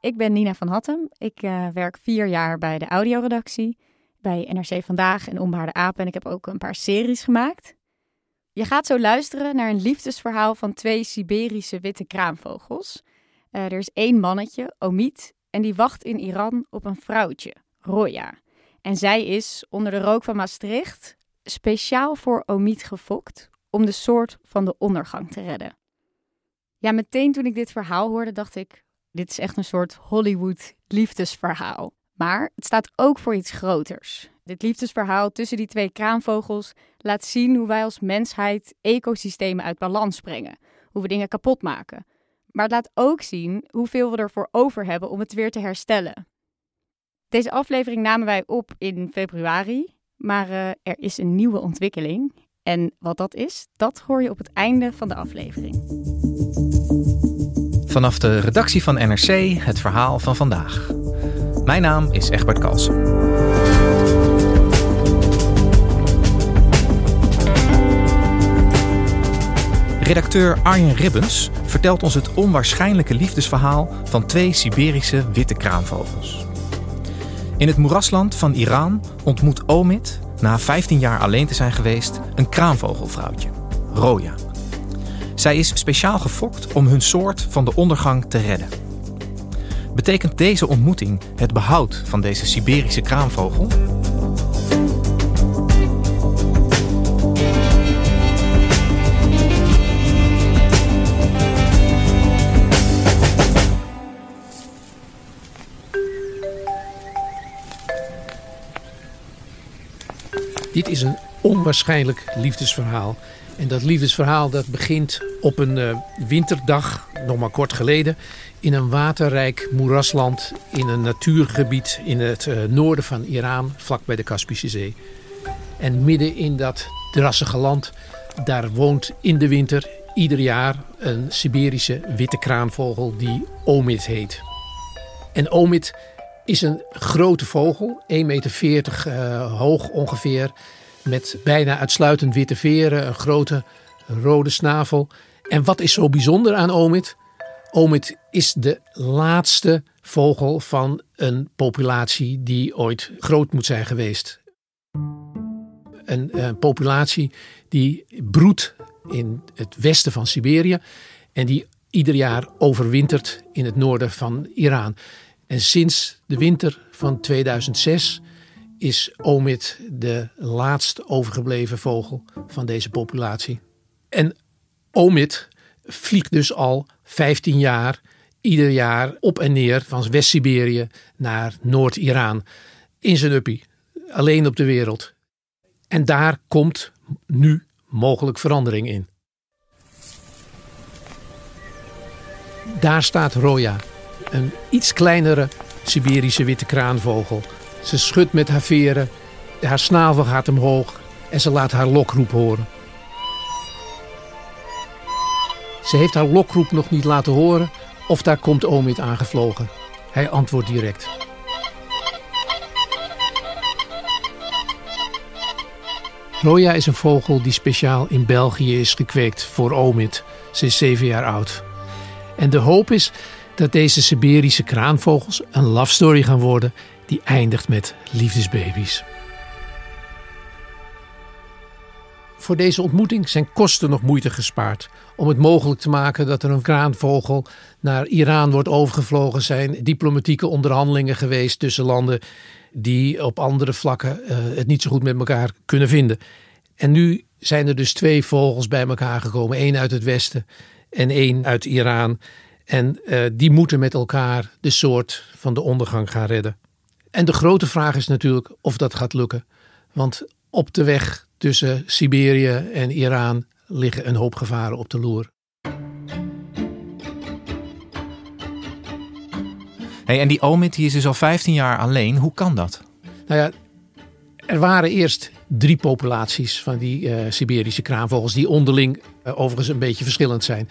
Ik ben Nina van Hattem. Ik uh, werk vier jaar bij de audioredactie, bij NRC Vandaag en Onbaarde Apen. En ik heb ook een paar series gemaakt. Je gaat zo luisteren naar een liefdesverhaal van twee Siberische witte kraanvogels. Uh, er is één mannetje, Omid, en die wacht in Iran op een vrouwtje, Roya. En zij is, onder de rook van Maastricht, speciaal voor Omid gefokt om de soort van de ondergang te redden. Ja, meteen toen ik dit verhaal hoorde, dacht ik: dit is echt een soort Hollywood liefdesverhaal. Maar het staat ook voor iets groters. Dit liefdesverhaal tussen die twee kraanvogels laat zien hoe wij als mensheid ecosystemen uit balans brengen, hoe we dingen kapot maken. Maar het laat ook zien hoeveel we ervoor over hebben om het weer te herstellen. Deze aflevering namen wij op in februari, maar uh, er is een nieuwe ontwikkeling. En wat dat is, dat hoor je op het einde van de aflevering. Vanaf de redactie van NRC het verhaal van vandaag. Mijn naam is Egbert Kalsen. Redacteur Arjen Ribbens vertelt ons het onwaarschijnlijke liefdesverhaal van twee Siberische witte kraanvogels. In het moerasland van Iran ontmoet Omid, na 15 jaar alleen te zijn geweest, een kraanvogelvrouwtje, Roya. Zij is speciaal gefokt om hun soort van de ondergang te redden. Betekent deze ontmoeting het behoud van deze Siberische kraanvogel? Dit is een onwaarschijnlijk liefdesverhaal. En dat liefdesverhaal dat begint op een uh, winterdag, nog maar kort geleden, in een waterrijk moerasland in een natuurgebied in het uh, noorden van Iran, vlak bij de Kaspische Zee. En midden in dat drassige land, daar woont in de winter ieder jaar een Siberische witte kraanvogel die Omid heet. En Omid is een grote vogel, 1,40 meter uh, hoog ongeveer, met bijna uitsluitend witte veren, een grote rode snavel. En wat is zo bijzonder aan Omid? Omid is de laatste vogel van een populatie die ooit groot moet zijn geweest. Een, een populatie die broedt in het westen van Siberië en die ieder jaar overwintert in het noorden van Iran. En sinds de winter van 2006 is Omid de laatst overgebleven vogel van deze populatie. En Omid vliegt dus al 15 jaar ieder jaar op en neer van West-Siberië naar Noord-Iran in zijn uppie, alleen op de wereld. En daar komt nu mogelijk verandering in. Daar staat Roya, een iets kleinere Siberische witte kraanvogel. Ze schudt met haar veren, haar snavel gaat omhoog en ze laat haar lokroep horen. Ze heeft haar lokroep nog niet laten horen of daar komt Omid aangevlogen. Hij antwoordt direct. Roya is een vogel die speciaal in België is gekweekt voor Omid. Ze is zeven jaar oud. En de hoop is dat deze Siberische kraanvogels een love story gaan worden die eindigt met liefdesbabies. Voor deze ontmoeting zijn kosten nog moeite gespaard. Om het mogelijk te maken dat er een kraanvogel naar Iran wordt overgevlogen, zijn diplomatieke onderhandelingen geweest tussen landen die op andere vlakken eh, het niet zo goed met elkaar kunnen vinden. En nu zijn er dus twee vogels bij elkaar gekomen. één uit het westen en één uit Iran. En uh, die moeten met elkaar de soort van de ondergang gaan redden. En de grote vraag is natuurlijk of dat gaat lukken. Want op de weg tussen Siberië en Iran liggen een hoop gevaren op de loer. Hey, en die Omid die is dus al 15 jaar alleen. Hoe kan dat? Nou ja, er waren eerst drie populaties van die uh, Siberische kraanvogels, die onderling uh, overigens een beetje verschillend zijn.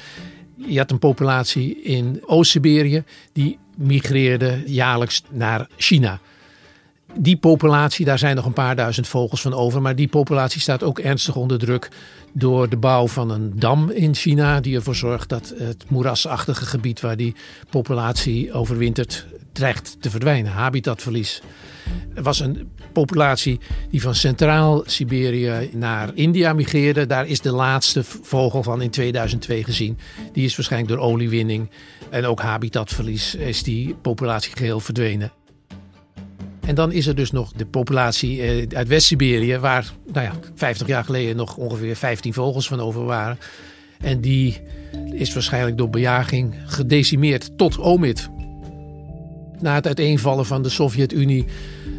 Je had een populatie in Oost-Siberië, die migreerde jaarlijks naar China. Die populatie, daar zijn nog een paar duizend vogels van over. Maar die populatie staat ook ernstig onder druk door de bouw van een dam in China. Die ervoor zorgt dat het moerasachtige gebied waar die populatie overwintert dreigt te verdwijnen. Habitatverlies. Er was een populatie die van Centraal-Siberië naar India migreerde. Daar is de laatste vogel van in 2002 gezien. Die is waarschijnlijk door oliewinning en ook habitatverlies is die populatie geheel verdwenen. En dan is er dus nog de populatie eh, uit West-Siberië, waar nou ja, 50 jaar geleden nog ongeveer 15 vogels van over waren. En die is waarschijnlijk door bejaging gedecimeerd tot omid. Na het uiteenvallen van de Sovjet-Unie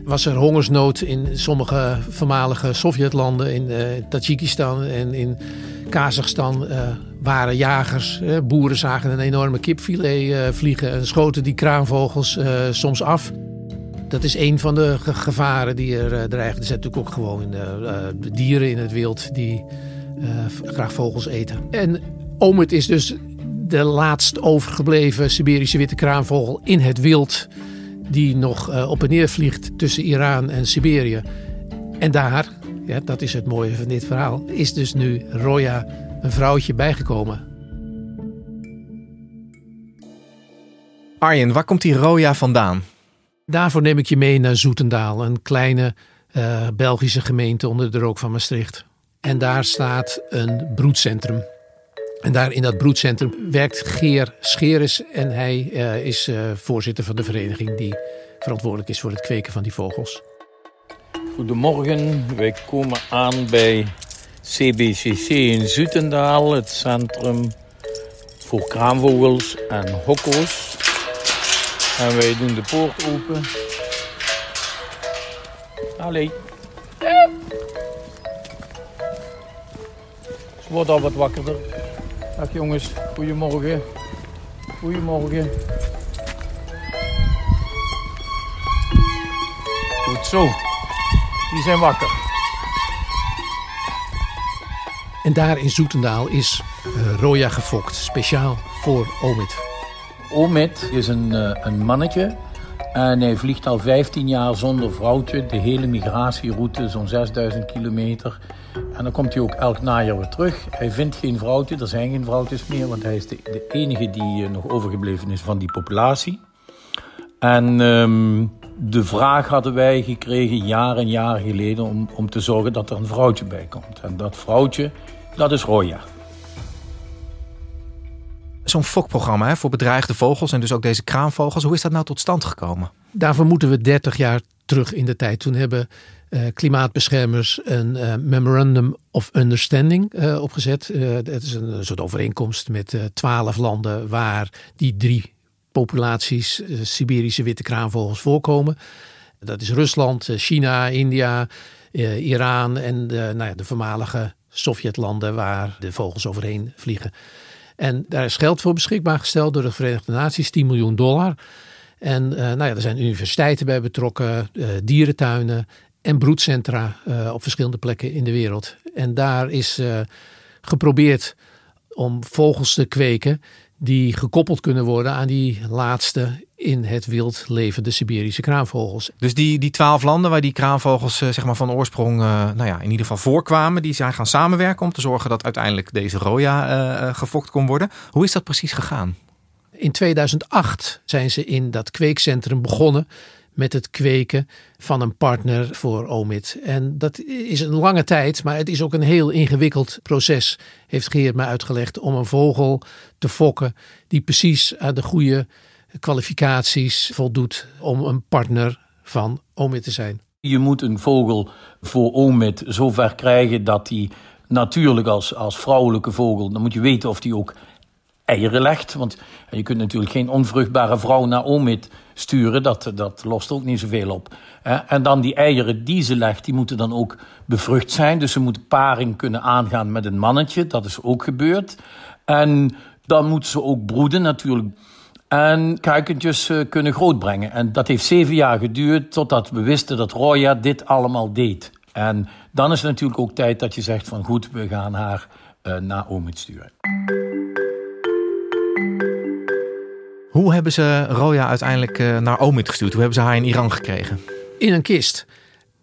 was er hongersnood in sommige voormalige Sovjetlanden. In uh, Tajikistan en in Kazachstan uh, waren jagers. Boeren zagen een enorme kipfilet vliegen en schoten die kraanvogels soms af. Dat is een van de gevaren die er uh, dreigen. Er zijn natuurlijk ook gewoon uh, dieren in het wild die graag vogels eten. En Omid is dus de laatst overgebleven Siberische witte kraanvogel in het wild. Die nog op en neer vliegt tussen Iran en Siberië. En daar, ja, dat is het mooie van dit verhaal, is dus nu Roya een vrouwtje bijgekomen. Arjen, waar komt die Roya vandaan? Daarvoor neem ik je mee naar Zoetendaal, een kleine uh, Belgische gemeente onder de rook van Maastricht. En daar staat een broedcentrum. En daar in dat broedcentrum werkt Geer Scheres en hij uh, is uh, voorzitter van de vereniging die verantwoordelijk is voor het kweken van die vogels. Goedemorgen, wij komen aan bij CBCC in Zoetendaal, het centrum voor kraanvogels en hokko's. En wij doen de poort open. Allee. Ze wordt al wat wakkerder. Dag jongens, goedemorgen. Goedemorgen. Goed zo. Die zijn wakker. En daar in Zoetendaal is uh, Roya gefokt, speciaal voor Omid. Omid is een, uh, een mannetje en hij vliegt al 15 jaar zonder vrouwtje. De hele migratieroute, zo'n 6000 kilometer. En dan komt hij ook elk najaar weer terug. Hij vindt geen vrouwtje, er zijn geen vrouwtjes meer, want hij is de, enige die uh, nog overgebleven is van die populatie. En um, de vraag hadden wij gekregen jaren en jaren geleden om, om te zorgen dat er een vrouwtje bij komt. En dat vrouwtje, dat is Roya zo'n fokprogramma voor bedreigde vogels en dus ook deze kraanvogels. Hoe is dat nou tot stand gekomen? Daarvoor moeten we 30 jaar terug in de tijd. Toen hebben uh, klimaatbeschermers een uh, Memorandum of Understanding uh, opgezet. het is een, een, soort overeenkomst met twaalf landen waar die drie populaties Siberische witte kraanvogels voorkomen. Dat is Rusland, China, India, Iran en de, nou ja, de voormalige Sovjetlanden waar de vogels overheen vliegen. En daar is geld voor beschikbaar gesteld door de Verenigde Naties, 10 miljoen dollar. En uh, nou ja, er zijn universiteiten bij betrokken, uh, dierentuinen en broedcentra uh, op verschillende plekken in de wereld. En daar is geprobeerd om vogels te kweken die gekoppeld kunnen worden aan die laatste in het wild levende Siberische kraanvogels. Dus die, die twaalf landen waar die kraanvogels zeg maar van oorsprong uh, nou ja, in ieder geval voorkwamen, die zijn gaan samenwerken om te zorgen dat uiteindelijk deze roya uh, gefokt kon worden. Hoe is dat precies gegaan? In 2008 zijn ze in dat kweekcentrum begonnen met het kweken van een partner voor Omid. En dat is een lange tijd, maar het is ook een heel ingewikkeld proces, heeft Geert mij uitgelegd, om een vogel te fokken die precies aan de goede kwalificaties voldoet om een partner van Omid te zijn. Je moet een vogel voor Omid zover krijgen dat hij natuurlijk als, als vrouwelijke vogel, dan moet je weten of die ook eieren legt. Want je kunt natuurlijk geen onvruchtbare vrouw naar Omid sturen, dat, dat lost ook niet zoveel op. En dan die eieren die ze legt, die moeten dan ook bevrucht zijn. Dus ze moeten paring kunnen aangaan met een mannetje, dat is ook gebeurd. En dan moeten ze ook broeden natuurlijk. En kuikentjes uh, kunnen grootbrengen. En dat heeft zeven jaar geduurd totdat we wisten dat Roya dit allemaal deed. En dan is het natuurlijk ook tijd dat je zegt van goed, we gaan haar uh, naar Omid sturen. Hoe hebben ze Roya uiteindelijk uh, naar Omid gestuurd? Hoe hebben ze haar in Iran gekregen? In een kist.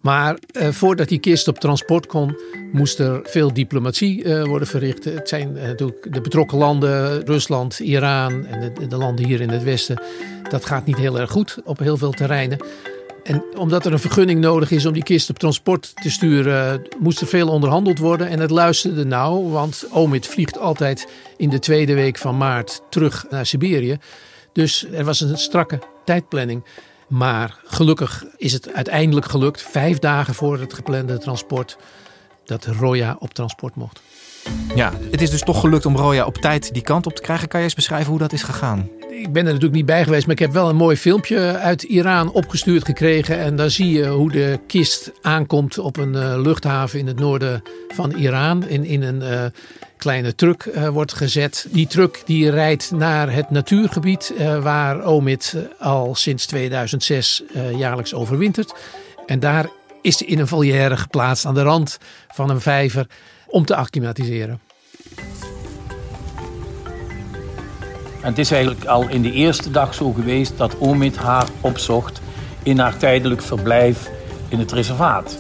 Maar uh, voordat die kist op transport kon, moest er veel diplomatie uh, worden verricht. Het zijn uh, natuurlijk de betrokken landen, Rusland, Iran en de, de, landen hier in het Westen. Dat gaat niet heel erg goed op heel veel terreinen. En omdat er een vergunning nodig is om die kist op transport te sturen, moest er veel onderhandeld worden. En het luisterde nauw, want Omid vliegt altijd in de tweede week van maart terug naar Siberië. Dus er was een strakke tijdplanning. Maar gelukkig is het uiteindelijk gelukt, vijf dagen voor het geplande transport, dat Roya op transport mocht. Ja, het is dus toch gelukt om Roya op tijd die kant op te krijgen. Kan je eens beschrijven hoe dat is gegaan? Ik ben er natuurlijk niet bij geweest, maar ik heb wel een mooi filmpje uit Iran opgestuurd gekregen. En daar zie je hoe de kist aankomt op een uh, luchthaven in het noorden van Iran. In, in een uh, kleine truck uh, wordt gezet. Die truck die rijdt naar het natuurgebied waar Omid al sinds 2006 jaarlijks overwintert. En daar is hij in een volière geplaatst aan de rand van een vijver om te acclimatiseren. En het is eigenlijk al in de eerste dag zo geweest dat Omid haar opzocht in haar tijdelijk verblijf in het reservaat.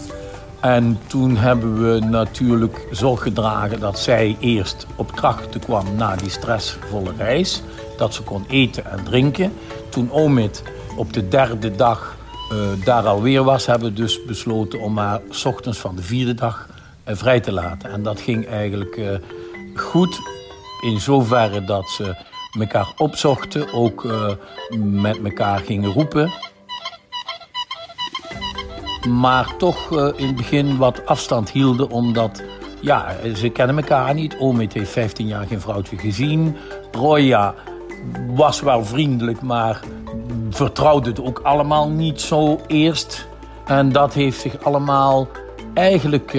En toen hebben we natuurlijk zorg gedragen dat zij eerst op krachten kwam na die stressvolle reis. Dat ze kon eten en drinken. Toen Omid op de derde dag uh, daar alweer was, hebben we dus besloten om haar ochtends van de vierde dag vrij te laten. En dat ging eigenlijk uh, goed in zoverre dat ze elkaar opzochten, ook uh, met elkaar gingen roepen. Maar toch in het begin wat afstand hielden, omdat ja, ze kennen elkaar niet. Omid heeft 15 jaar geen vrouwtje gezien. Roya was wel vriendelijk, maar vertrouwde het ook allemaal niet zo eerst. En dat heeft zich allemaal eigenlijk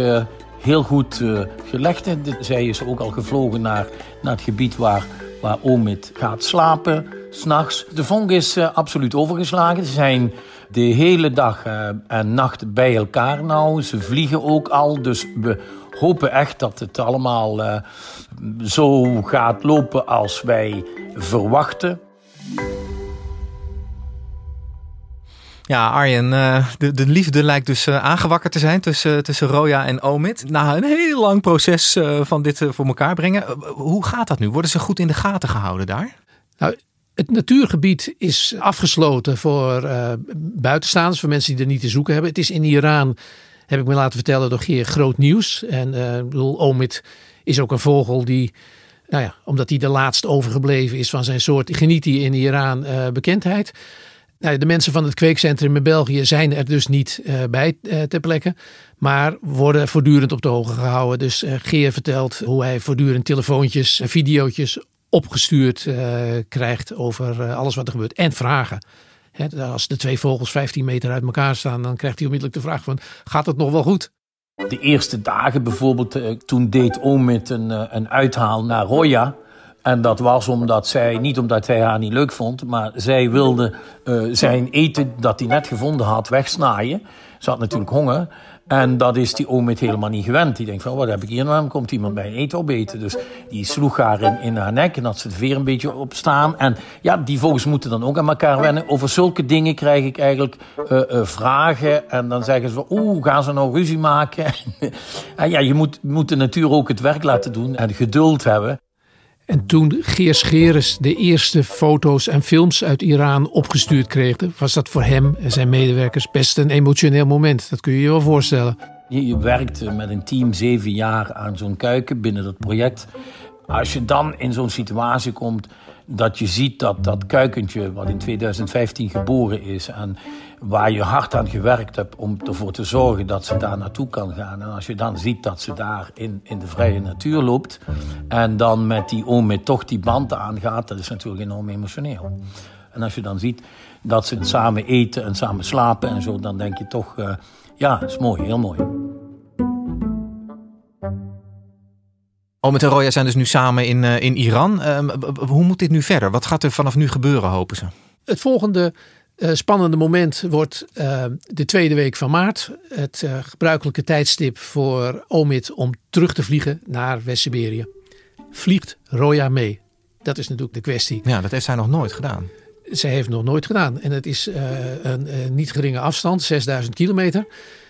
heel goed gelegd. Zij is ook al gevlogen naar, naar het gebied waar waar Omid gaat slapen, s'nachts. De vonk is uh, absoluut overgeslagen. Ze zijn de hele dag uh, en nacht bij elkaar nou. Ze vliegen ook al, dus we hopen echt dat het allemaal zo gaat lopen als wij verwachten. Ja, Arjen, de, de liefde lijkt dus aangewakkerd te zijn tussen, tussen Roya en Omid. Na een heel lang proces van dit voor elkaar brengen. Hoe gaat dat nu? Worden ze goed in de gaten gehouden daar? Nou, het natuurgebied is afgesloten voor uh, buitenstaanders, voor mensen die er niet te zoeken hebben. Het is in Iran, heb ik me laten vertellen, door hier groot nieuws. En uh, Omid is ook een vogel die, nou ja, omdat hij de laatste overgebleven is van zijn soort, geniet hij in Iran bekendheid. Nou, de mensen van het kweekcentrum in België zijn er dus niet uh, bij uh, ter plekke. Maar worden voortdurend op de hoogte gehouden. Dus uh, Geer vertelt hoe hij voortdurend telefoontjes en videootjes opgestuurd krijgt over alles wat er gebeurt. En vragen. Als de twee vogels 15 meter uit elkaar staan, dan krijgt hij onmiddellijk de vraag van, gaat het nog wel goed? De eerste dagen bijvoorbeeld, toen deed Omid een, een uithaal naar Roya. En dat was omdat zij, niet omdat hij haar niet leuk vond, maar zij wilde uh, zijn eten dat hij net gevonden had wegsnaaien. Ze had natuurlijk honger. En dat is die Omid helemaal niet gewend. Die denkt van, wat heb ik hier nou? Komt iemand mijn eten opeten? Dus die sloeg haar in, in haar nek en had ze het weer een beetje op staan. En ja, die vogels moeten dan ook aan elkaar wennen. Over zulke dingen krijg ik eigenlijk uh, uh, vragen. En dan zeggen ze van, oeh, gaan ze nou ruzie maken? en ja, je moet, moet de natuur ook het werk laten doen en geduld hebben. En toen Geers Geres de eerste foto's en films uit Iran opgestuurd kreeg, was dat voor hem en zijn medewerkers best een emotioneel moment. Dat kun je je wel voorstellen. Je, je werkt met een team zeven jaar aan zo'n kuiken binnen dat project. Als je dan in zo'n situatie komt, dat je ziet dat dat kuikentje, wat in 2015 geboren is en waar je hard aan gewerkt hebt om ervoor te zorgen dat ze daar naartoe kan gaan. En als je dan ziet dat ze daar in, in de vrije natuur loopt en dan met die oom toch die band aangaat, dat is natuurlijk enorm emotioneel. En als je dan ziet dat ze samen eten en samen slapen en zo, dan denk je toch, uh, ja, is mooi, heel mooi. Omid en Roya zijn dus nu samen in, uh, in Iran. Uh, hoe moet dit nu verder? Wat gaat er vanaf nu gebeuren, hopen ze? Het volgende uh, spannende moment wordt de tweede week van maart. Het gebruikelijke tijdstip voor Omid om terug te vliegen naar West-Siberië. Vliegt Roya mee? Dat is natuurlijk de kwestie. Ja, dat heeft zij nog nooit gedaan. Zij heeft nog nooit gedaan. En het is een niet geringe afstand, 6000 kilometer.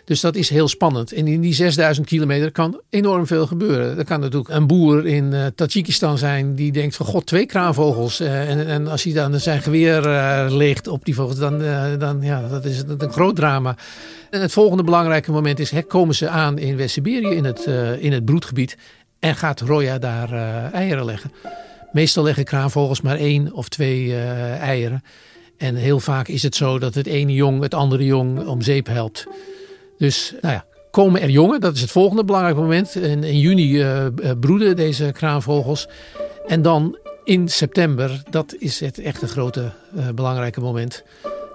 Dus dat is heel spannend. En in die 6000 kilometer kan enorm veel gebeuren. Er kan natuurlijk een boer in uh, Tajikistan zijn die denkt van god, twee kraanvogels. Uh, en, en als hij dan zijn geweer uh, leegt op die vogels, dan, dan ja, dat is een, een groot drama. En het volgende belangrijke moment is, hè, komen ze aan in West-Siberië, in, het in het broedgebied. En gaat Roya daar eieren leggen. Meestal leggen kraanvogels maar één of twee eieren. En heel vaak is het zo dat het ene jong het andere jong om zeep helpt. Dus nou ja, komen er jongen, dat is het volgende belangrijke moment. In, in juni uh, broeden deze kraanvogels. En dan in september, dat is het echt een grote uh, belangrijke moment.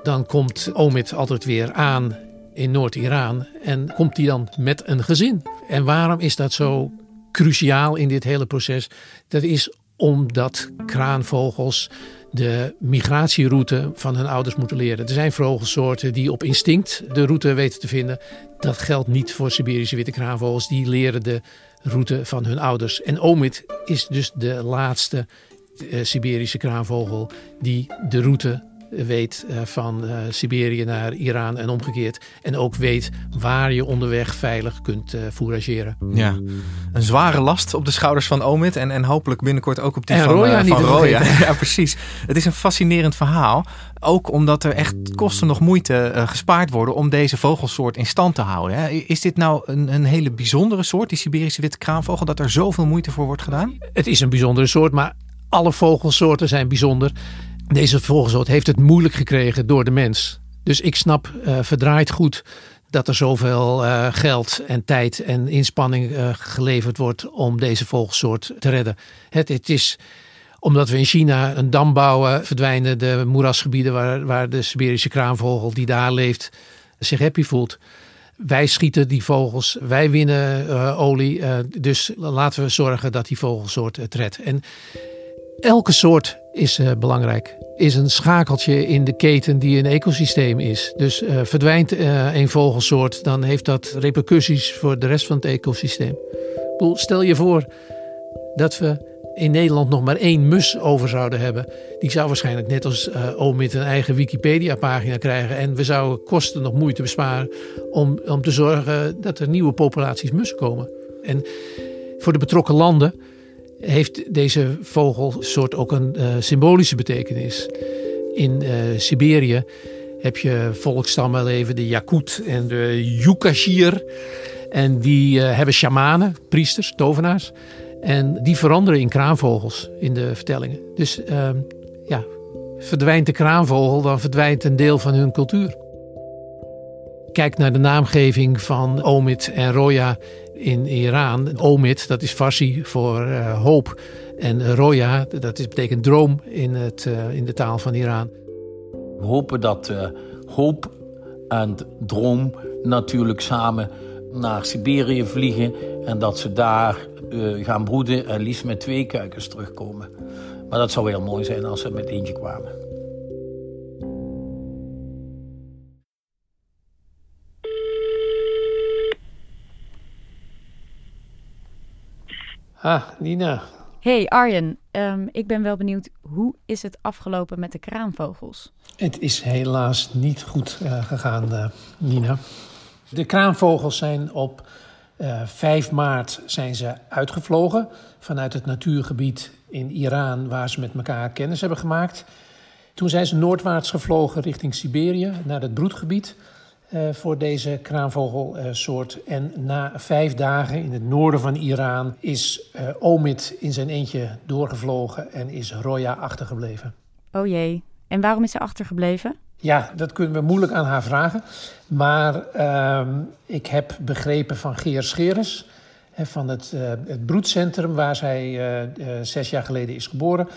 Dan komt Omid altijd weer aan in Noord-Iran. En komt hij dan met een gezin. En waarom is dat zo cruciaal in dit hele proces? Dat is omdat kraanvogels de migratieroute van hun ouders moeten leren. Er zijn vogelsoorten die op instinct de route weten te vinden. Dat geldt niet voor Siberische witte kraanvogels. Die leren de route van hun ouders. En Omid is dus de laatste uh, Siberische kraanvogel die de route weet uh, van uh, Siberië naar Iran en omgekeerd. En ook weet waar je onderweg veilig kunt uh, fourageren. Ja, een zware last op de schouders van Omid en, en hopelijk binnenkort ook op die en van Roya. van Roya. ja, precies. Het is een fascinerend verhaal. Ook omdat er echt kosten nog moeite gespaard worden om deze vogelsoort in stand te houden. Hè. Is dit nou een, een hele bijzondere soort, die Siberische witte kraanvogel, dat er zoveel moeite voor wordt gedaan? Het is een bijzondere soort, maar alle vogelsoorten zijn bijzonder. Deze vogelsoort heeft het moeilijk gekregen door de mens. Dus ik snap uh, verdraaid goed dat er zoveel uh, geld en tijd en inspanning uh, geleverd wordt om deze vogelsoort te redden. Het, het, is omdat we in China een dam bouwen, verdwijnen de moerasgebieden waar, waar de Siberische kraanvogel die daar leeft zich happy voelt. Wij schieten die vogels, wij winnen olie. dus laten we zorgen dat die vogelsoort het redt. En elke soort is uh, belangrijk. Is een schakeltje in de keten die een ecosysteem is. Dus uh, verdwijnt uh, een vogelsoort, dan heeft dat repercussies voor de rest van het ecosysteem. Stel je voor dat we in Nederland nog maar één mus over zouden hebben. Die zou waarschijnlijk net als uh, Omid een eigen Wikipedia-pagina krijgen. En we zouden kosten nog moeite besparen om, om te zorgen dat er nieuwe populaties mussen komen. En voor de betrokken landen heeft deze vogelsoort ook een uh, symbolische betekenis. In uh, Siberië heb je volkstammen leven, de Yakut en de Yukashir. En die uh, hebben shamanen, priesters, tovenaars. En die veranderen in kraanvogels in de vertellingen. Dus ja, verdwijnt de kraanvogel, dan verdwijnt een deel van hun cultuur. Kijk naar de naamgeving van Omid en Roya in Iran. Omid, dat is Farsi voor uh, hoop. En Roya, dat is, betekent droom in, het, uh, in de taal van Iran. We hopen dat uh, hoop en droom natuurlijk samen naar Siberië vliegen. En dat ze daar gaan broeden en liefst met twee kuikens terugkomen. Maar dat zou heel mooi zijn als ze met eentje kwamen. Ah, Nina. Hey Arjen, um, ik ben wel benieuwd, hoe is het afgelopen met de kraanvogels? Het is helaas niet goed uh, gegaan, uh, Nina. De kraanvogels zijn op uh, 5 maart zijn ze uitgevlogen vanuit het natuurgebied in Iran waar ze met elkaar kennis hebben gemaakt. Toen zijn ze noordwaarts gevlogen richting Siberië naar het broedgebied. Uh, voor deze kraanvogelsoort. en na vijf dagen in het noorden van Iran is uh, Omid in zijn eentje doorgevlogen en is Roya achtergebleven. Oh jee, en waarom is ze achtergebleven? Ja, dat kunnen we moeilijk aan haar vragen. Maar uh, ik heb begrepen van Geer Scheres, van het, uh, het broedcentrum waar zij zes jaar geleden is geboren,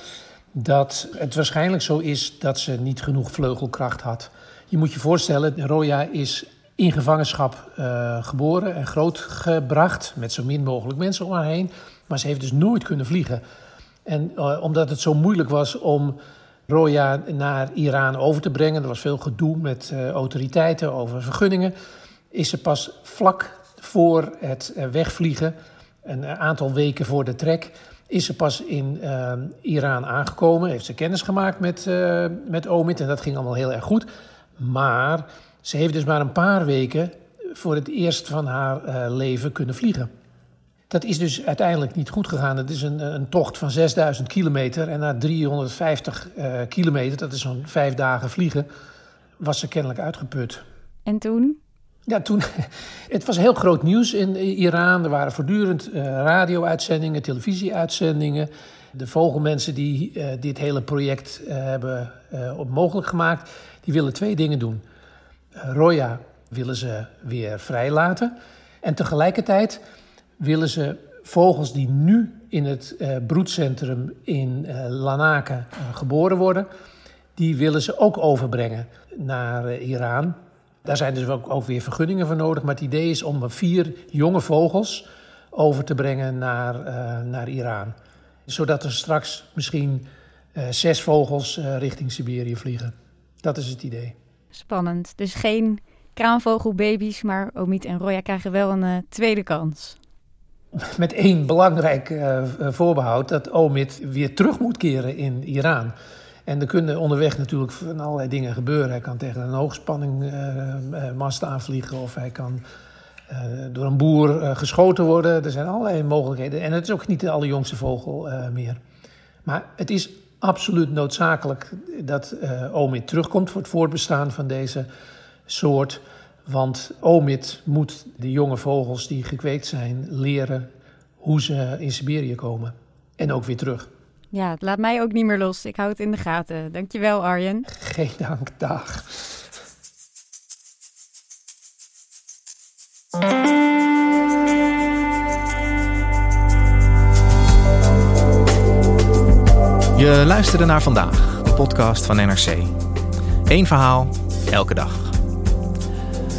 dat het waarschijnlijk zo is dat ze niet genoeg vleugelkracht had. Je moet je voorstellen, Roya is in gevangenschap uh, geboren en grootgebracht met zo min mogelijk mensen om haar heen. Maar ze heeft dus nooit kunnen vliegen. En uh, omdat het zo moeilijk was om Roya naar Iran over te brengen, er was veel gedoe met uh, autoriteiten over vergunningen, is ze pas vlak voor het wegvliegen, een aantal weken voor de trek, is ze pas in Iran aangekomen. Heeft ze kennis gemaakt met, uh, met Omid en dat ging allemaal heel erg goed. Maar ze heeft dus maar een paar weken voor het eerst van haar uh, leven kunnen vliegen. Dat is dus uiteindelijk niet goed gegaan. Het is een, een tocht van 6000 kilometer. En na 350 uh, kilometer, dat is zo'n vijf dagen vliegen, was ze kennelijk uitgeput. En toen? Ja, toen. Het was heel groot nieuws in Iran. Er waren voortdurend uh, radio-uitzendingen, televisie-uitzendingen. De vogelmensen die uh, dit hele project hebben op mogelijk gemaakt, die willen twee dingen doen. Roya willen ze weer vrijlaten. En tegelijkertijd willen ze vogels die nu in het uh, broedcentrum in Lanaka uh, geboren worden, die willen ze ook overbrengen naar Iran. Daar zijn dus ook, ook, weer vergunningen voor nodig. Maar het idee is om vier jonge vogels over te brengen naar, naar Iran. Zodat er straks misschien zes vogels richting Siberië vliegen. Dat is het idee. Spannend. Dus geen kraanvogelbaby's, maar Omid en Roya krijgen wel een tweede kans met één belangrijk uh, voorbehoud: dat Omid weer terug moet keren in Iran. En er kunnen onderweg natuurlijk van allerlei dingen gebeuren. Hij kan tegen een hoogspanningmast uh, aanvliegen of hij kan door een boer geschoten worden. Er zijn allerlei mogelijkheden. En het is ook niet de allerjongste vogel meer. Maar het is absoluut noodzakelijk dat Omid terugkomt voor het voortbestaan van deze soort. Want Omid moet de jonge vogels die gekweekt zijn leren hoe ze in Siberië komen. En ook weer terug. Ja, het laat mij ook niet meer los. Ik hou het in de gaten. Dankjewel, Arjen. Geen dank, dag. Je luisterde naar vandaag, de podcast van NRC. Eén verhaal, elke dag.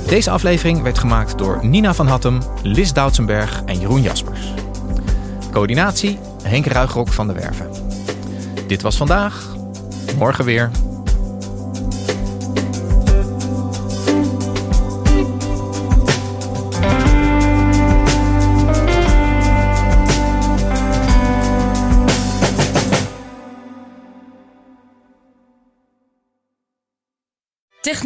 Deze aflevering werd gemaakt door Nina van Hattem, Lis Doutsenberg en Jeroen Jaspers. Coördinatie Henk Ruigrok van de Werven. Dit was vandaag. Morgen weer.